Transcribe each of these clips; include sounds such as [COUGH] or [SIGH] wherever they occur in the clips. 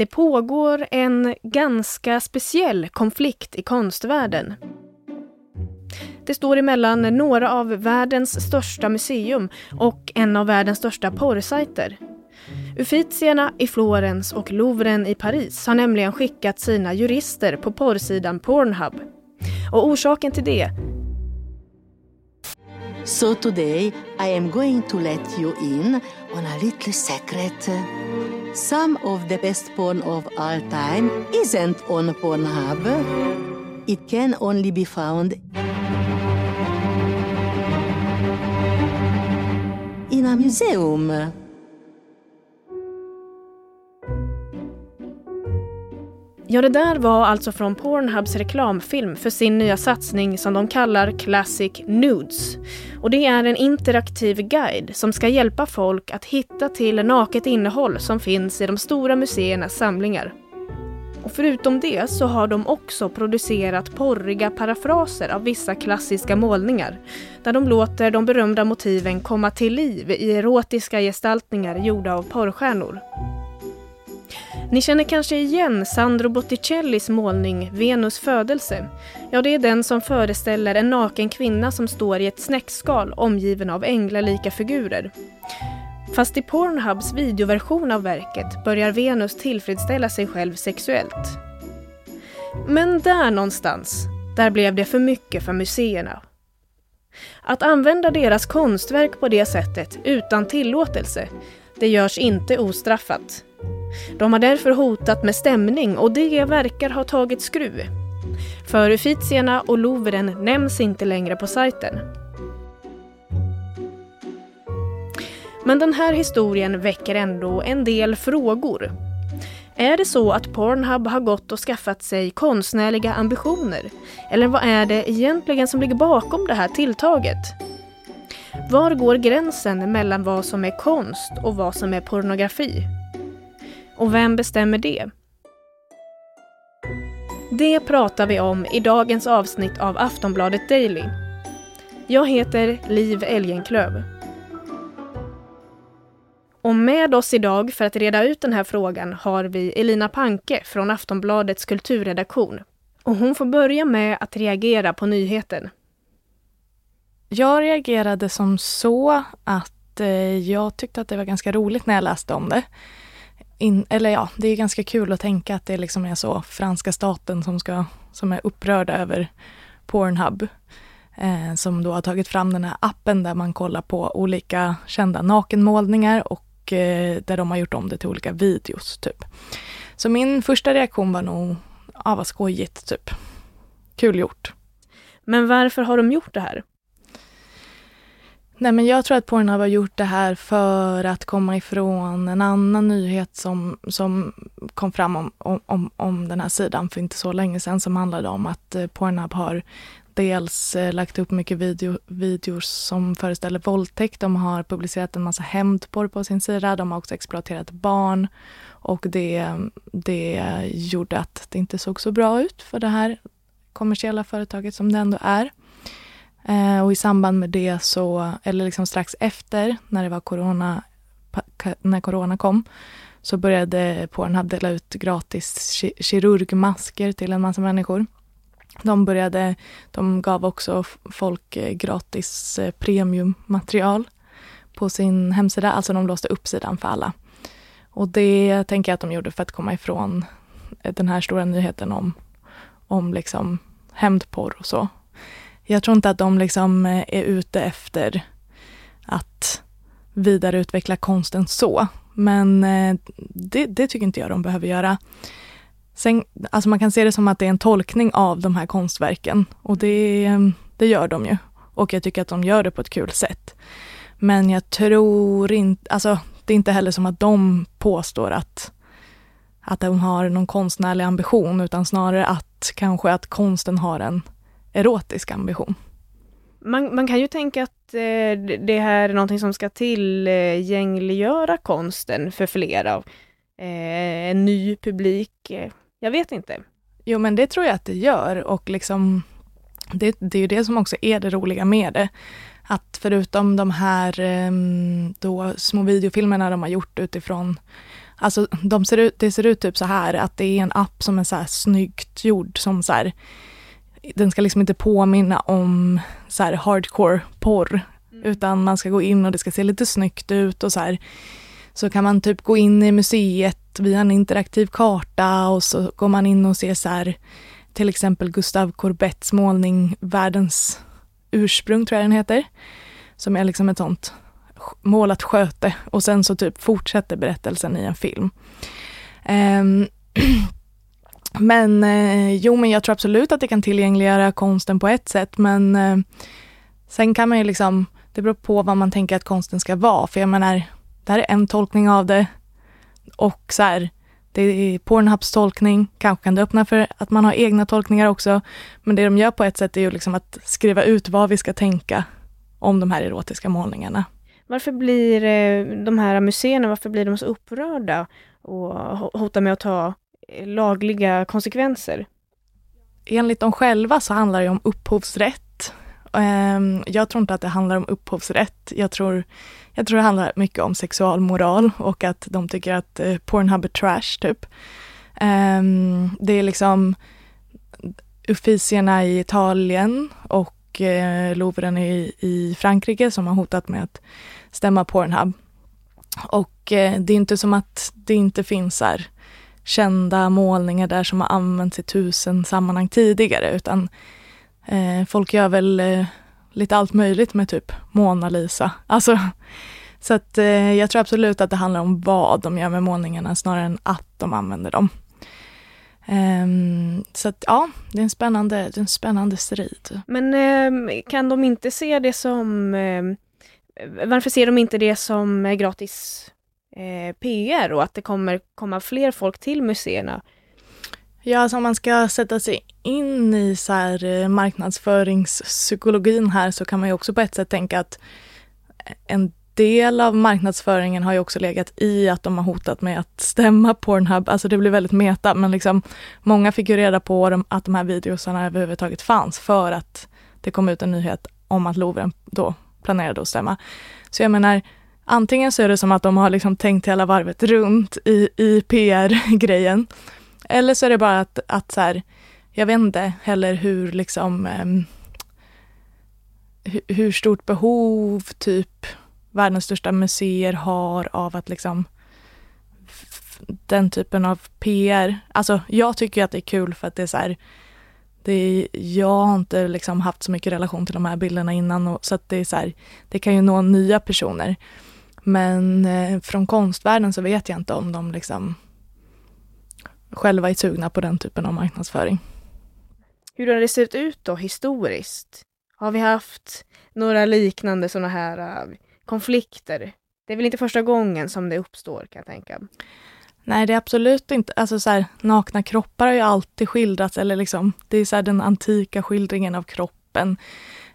det pågår en ganska speciell konflikt i konstvärlden. Det står emellan några av världens största museum och en av världens största porrsajter. Uffizierna i Florens och Louvren i Paris har nämligen skickat sina jurister på porrsidan Pornhub. Och orsaken till det So today I am going to let you in on a little secret. Some of the best porn of all time isn't on Pornhub. It can only be found in a museum. Ja, det där var alltså från Pornhubs reklamfilm för sin nya satsning som de kallar Classic Nudes. Och det är en interaktiv guide som ska hjälpa folk att hitta till naket innehåll som finns i de stora museernas samlingar. Och förutom det så har de också producerat porriga parafraser av vissa klassiska målningar där de låter de berömda motiven komma till liv i erotiska gestaltningar gjorda av porrstjärnor. Ni känner kanske igen Sandro Botticellis målning Venus födelse. Ja, det är den som föreställer en naken kvinna som står i ett snäckskal omgiven av änglalika figurer. Fast i Pornhubs videoversion av verket börjar Venus tillfredsställa sig själv sexuellt. Men där någonstans, där blev det för mycket för museerna. Att använda deras konstverk på det sättet utan tillåtelse, det görs inte ostraffat. De har därför hotat med stämning och det verkar ha tagit skruv. För Uffizierna och Louvren nämns inte längre på sajten. Men den här historien väcker ändå en del frågor. Är det så att Pornhub har gått och skaffat sig konstnärliga ambitioner? Eller vad är det egentligen som ligger bakom det här tilltaget? Var går gränsen mellan vad som är konst och vad som är pornografi? Och vem bestämmer det? Det pratar vi om i dagens avsnitt av Aftonbladet Daily. Jag heter Liv Elgenklöv. Och med oss idag för att reda ut den här frågan har vi Elina Panke från Aftonbladets kulturredaktion. Och hon får börja med att reagera på nyheten. Jag reagerade som så att eh, jag tyckte att det var ganska roligt när jag läste om det. In, eller ja, det är ganska kul att tänka att det liksom är så franska staten som, ska, som är upprörda över Pornhub. Eh, som då har tagit fram den här appen där man kollar på olika kända nakenmålningar och eh, där de har gjort om det till olika videos typ. Så min första reaktion var nog, ja vad skojigt typ. Kul gjort. Men varför har de gjort det här? Nej men jag tror att Pornhub har gjort det här för att komma ifrån en annan nyhet som, som kom fram om, om, om den här sidan för inte så länge sedan som handlade om att eh, Pornhub har dels eh, lagt upp mycket video, videos som föreställer våldtäkt. De har publicerat en massa hämndporr på sin sida. De har också exploaterat barn och det, det gjorde att det inte såg så bra ut för det här kommersiella företaget som det ändå är. Eh, och i samband med det så, eller liksom strax efter när det var corona, när corona kom, så började Pornhub dela ut gratis kirurgmasker till en massa människor. De började, de gav också folk eh, gratis eh, premiummaterial på sin hemsida, alltså de låste upp sidan för alla. Och det tänker jag att de gjorde för att komma ifrån eh, den här stora nyheten om, om liksom hämndporr och så. Jag tror inte att de liksom eh, är ute efter att vidareutveckla konsten så. Men eh, det, det, tycker inte jag de behöver göra. Sen, alltså man kan se det som att det är en tolkning av de här konstverken och det, det gör de ju. Och jag tycker att de gör det på ett kul sätt. Men jag tror inte, alltså det är inte heller som att de påstår att, att de har någon konstnärlig ambition utan snarare att kanske att konsten har en erotisk ambition. Man, man kan ju tänka att eh, det här är någonting som ska tillgängliggöra konsten för flera. Eh, en ny publik. Eh, jag vet inte. Jo men det tror jag att det gör och liksom det, det är ju det som också är det roliga med det. Att förutom de här ehm, då små videofilmerna de har gjort utifrån Alltså de ser ut, det ser ut typ så här att det är en app som är så här snyggt gjord som så här, den ska liksom inte påminna om så här hardcore porr mm. utan man ska gå in och det ska se lite snyggt ut och så här så kan man typ gå in i museet via en interaktiv karta och så går man in och ser så här till exempel Gustav Courbets målning Världens ursprung tror jag den heter. Som är liksom ett sånt målat sköte och sen så typ fortsätter berättelsen i en film. Um, [CLEARS THROAT] men eh, jo, men jag tror absolut att det kan tillgängliggöra konsten på ett sätt, men eh, sen kan man ju liksom, det beror på vad man tänker att konsten ska vara, för jag menar, det här är en tolkning av det och så här, det är Pornhubs tolkning, kanske kan det öppna för att man har egna tolkningar också, men det de gör på ett sätt är ju liksom att skriva ut vad vi ska tänka om de här erotiska målningarna. Varför blir eh, de här museerna, varför blir de så upprörda och hotar med att ta lagliga konsekvenser? Enligt dem själva så handlar det om upphovsrätt. Ehm, jag tror inte att det handlar om upphovsrätt. Jag tror, jag tror det handlar mycket om sexualmoral och att de tycker att eh, Pornhub är trash, typ. Ehm, det är liksom Uffizierna i Italien och eh, Louvren i, i Frankrike som har hotat med att stämma Pornhub. Och eh, det är inte som att det inte finns här kända målningar där som har använts i tusen sammanhang tidigare utan eh, folk gör väl eh, lite allt möjligt med typ Mona Lisa. Alltså, så att eh, jag tror absolut att det handlar om vad de gör med målningarna snarare än att de använder dem. Um, så att ja, det är en spännande, det är en spännande strid. Men eh, kan de inte se det som eh, varför ser de inte det som eh, gratis eh, PR och att det kommer komma fler folk till museerna? Ja, alltså om man ska sätta sig in i så här eh, marknadsföringspsykologin här så kan man ju också på ett sätt tänka att en del av marknadsföringen har ju också legat i att de har hotat med att stämma Pornhub. Alltså det blir väldigt meta, men liksom många fick ju reda på att de här videosarna överhuvudtaget fanns för att det kom ut en nyhet om att Louvren då planerade att stämma. Så jag menar, antingen så är det som att de har liksom tänkt hela varvet runt i, i PR-grejen. Eller så är det bara att, att så här, jag vet inte heller hur liksom um, hur stort behov typ världens största museer har av att liksom den typen av PR. Alltså jag tycker att det är kul för att det är så här, det, jag har inte liksom haft så mycket relation till de här bilderna innan och, så att det är så här, det kan ju nå nya personer. Men eh, från konstvärlden så vet jag inte om de liksom själva är sugna på den typen av marknadsföring. Hur har det sett ut då historiskt? Har vi haft några liknande sådana här uh, konflikter? Det är väl inte första gången som det uppstår kan jag tänka. Nej, det är absolut inte, alltså så här, nakna kroppar har ju alltid skildrats, eller liksom, det är så här, den antika skildringen av kroppen.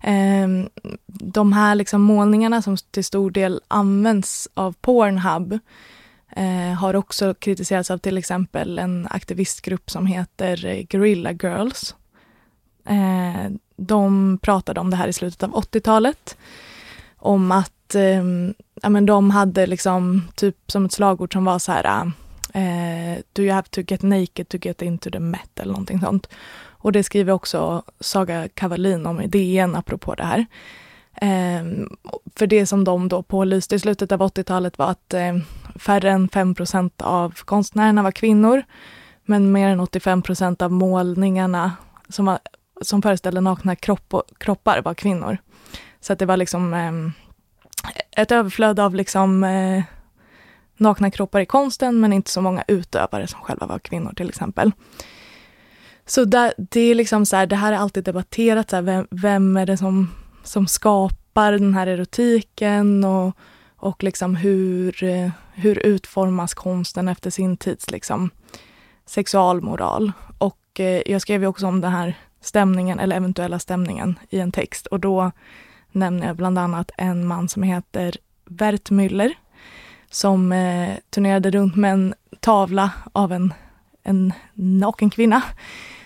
Ehm, de här liksom målningarna som till stor del används av Pornhub eh, har också kritiserats av till exempel en aktivistgrupp som heter Guerrilla Girls. Eh, de pratade om det här i slutet av 80-talet. Om att ehm, ja, men de hade liksom typ som ett slagord som var så här ah, eh, Do you have to get naked to get into the Met eller någonting sånt. Och det skriver också Saga Kavalin om i DN apropå det här. Eh, för det som de då pålyste i slutet av 80-talet var att eh, färre än 5% av konstnärerna var kvinnor. Men mer än 85% av målningarna som, var, som föreställde nakna kropp, kroppar var kvinnor. Så att det var liksom eh, ett överflöd av liksom eh, nakna kroppar i konsten men inte så många utövare som själva var kvinnor till exempel. Så där, det är liksom så här, det här är alltid debatterat, så här, vem, vem, är det som, som skapar den här erotiken och, och liksom hur, hur utformas konsten efter sin tids liksom, sexualmoral. Och eh, jag skrev ju också om den här stämningen, eller eventuella stämningen, i en text och då nämner jag bland annat en man som heter Bert Müller som eh, turnerade runt med en tavla av en, en naken kvinna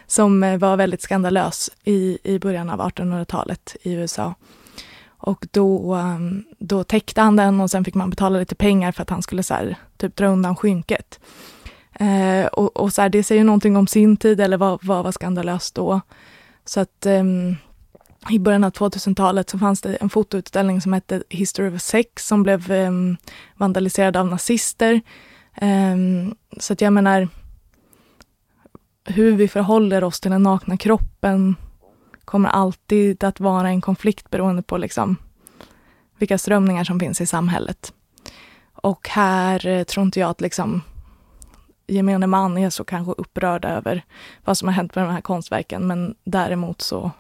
som eh, var väldigt skandalös i, i början av 1800-talet i USA. Och då, ehm, då täckte han den och sen fick man betala lite pengar för att han skulle så här, typ dra undan skynket. Eh, och, och så här, det säger någonting om sin tid eller vad, vad var skandalöst då. Så att um, i början av 2000-talet så fanns det en fotoutställning som hette History of Sex som blev um, vandaliserad av nazister. Um, så att jag menar, hur vi förhåller oss till den nakna kroppen kommer alltid att vara en konflikt beroende på liksom vilka strömningar som finns i samhället. Och här eh, tror inte jag att liksom gemene man är så kanske upprörd över vad som har hänt med de här konstverken, men däremot så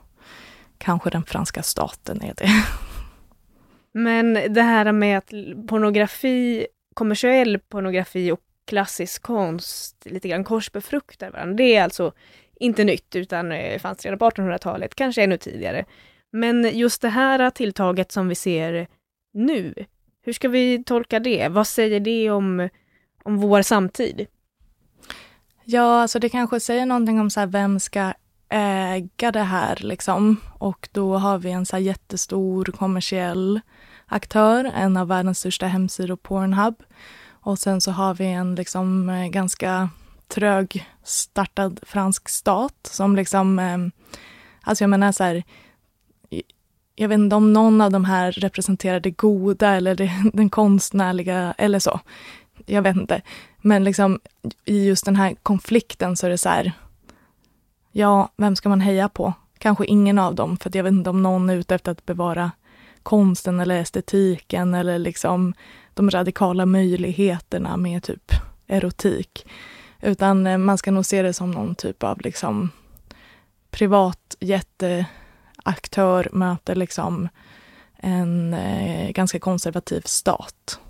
kanske den franska staten är det. Men det här med att pornografi, kommersiell pornografi och klassisk konst lite grann korsbefruktar varandra, det är alltså inte nytt utan fanns redan på 1800-talet, kanske ännu tidigare. Men just det här tilltaget som vi ser nu, hur ska vi tolka det? Vad säger det om, om vår samtid? Ja, alltså det kanske säger någonting om så vem ska äga det här liksom. Och då har vi en så jättestor kommersiell aktör, en av världens största hemsidor, Pornhub. Och sen så har vi en liksom eh, ganska trög startad fransk stat som liksom, eh, alltså jag menar så här, jag vet inte om någon av de här representerar det goda eller det, [LAUGHS] den konstnärliga eller så. Jag vet inte. Men liksom i just den här konflikten så är det så här, ja, vem ska man heja på? Kanske ingen av dem, för jag vet inte om någon är ute efter att bevara konsten eller estetiken eller liksom de radikala möjligheterna med typ erotik. Utan eh, man ska nog se det som någon typ av liksom privat jätteaktör möter liksom en eh, ganska konservativ stat.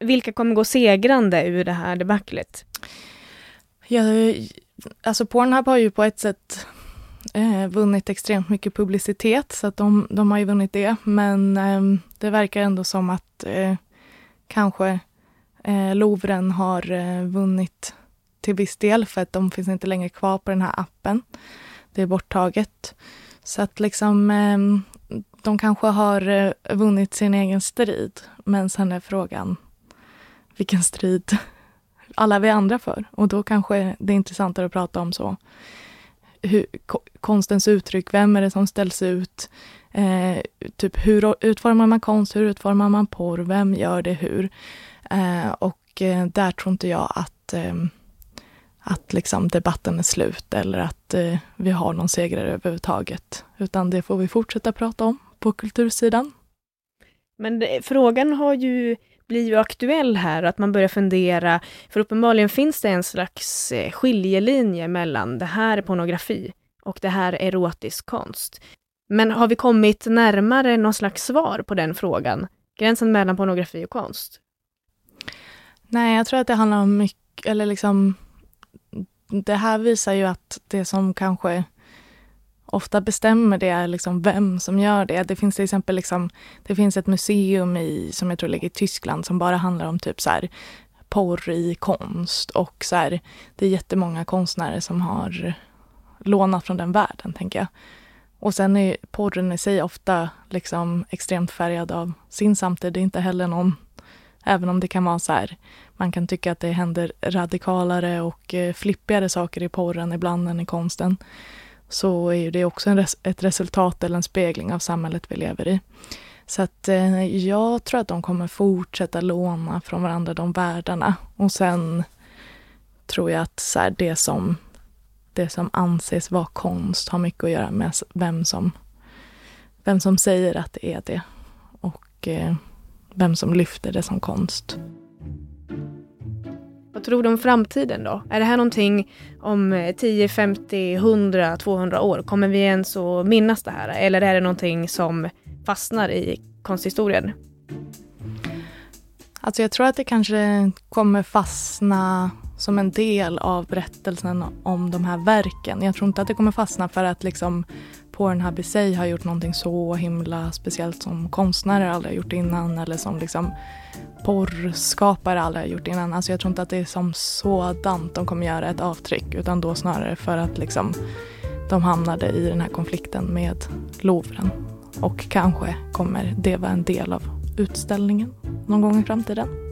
Vilka kommer gå segrande ur det här debaclet? Ja, alltså Pornhub har ju på ett sätt eh, vunnit extremt mycket publicitet, så att de, de har ju vunnit det. Men eh, det verkar ändå som att eh, kanske eh, Louvren har eh, vunnit till viss del, för att de finns inte längre kvar på den här appen. Det är borttaget. Så att liksom, eh, de kanske har eh, vunnit sin egen strid, men sen är frågan vilken strid alla vi andra för. Och då kanske det är intressantare att prata om så. Hur, konstens uttryck, vem är det som ställs ut? Eh, typ hur utformar man konst, hur utformar man porr, vem gör det hur? Eh, och eh, där tror inte jag att, eh, att liksom debatten är slut eller att eh, vi har någon segrare överhuvudtaget. Utan det får vi fortsätta prata om på kultursidan. Men det, frågan har ju blir ju aktuell här, att man börjar fundera, för uppenbarligen finns det en slags eh, skiljelinje mellan det här är pornografi och det här är erotisk konst. Men har vi kommit närmare någon slags svar på den frågan? Gränsen mellan pornografi och konst? Nej, jag tror att det handlar om mycket, eller liksom, det här visar ju att det som kanske ofta bestämmer det liksom vem som gör det. Det finns till exempel liksom, det finns ett museum i, som jag tror ligger i Tyskland som bara handlar om typ så här porr i konst och så här, det är jättemånga konstnärer som har lånat från den världen, tänker jag. Och sen är porren i sig ofta liksom extremt färgad av sin samtid. Det är inte heller någon, även om det kan vara så här, man kan tycka att det händer radikalare och eh, flippigare saker i porren ibland än i konsten så är det också res ett resultat eller en spegling av samhället vi lever i. Så att eh, jag tror att de kommer fortsätta låna från varandra, de världarna. Och sen tror jag att så här, det, som, det som anses vara konst har mycket att göra med vem som, vem som säger att det är det. Och eh, vem som lyfter det som konst. Vad tror du om framtiden då? Är det här någonting om 10, 50, 100, 200 år? Kommer vi ens att minnas det här? Eller är det någonting som fastnar i konsthistorien? Alltså jag tror att det kanske kommer fastna som en del av berättelsen om de här verken. Jag tror inte att det kommer fastna för att liksom Pornhub i sig har gjort någonting så himla speciellt som konstnärer aldrig har gjort innan eller som liksom porrskapare aldrig har gjort innan. Alltså jag tror inte att det är som sådant de kommer göra ett avtryck utan då snarare för att liksom de hamnade i den här konflikten med Louvren. Och kanske kommer det vara en del av utställningen någon gång i framtiden.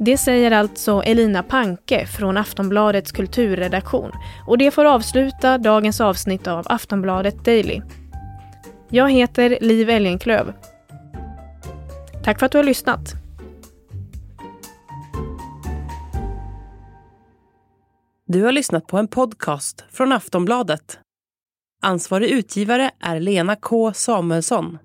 Det säger alltså Elina Panke från Aftonbladets kulturredaktion och det får avsluta dagens avsnitt av Aftonbladet Daily. Jag heter Liv Elgenklöv. Tack för att du har lyssnat. Du har lyssnat på en podcast från Aftonbladet. Ansvarig utgivare är Lena K Samuelsson.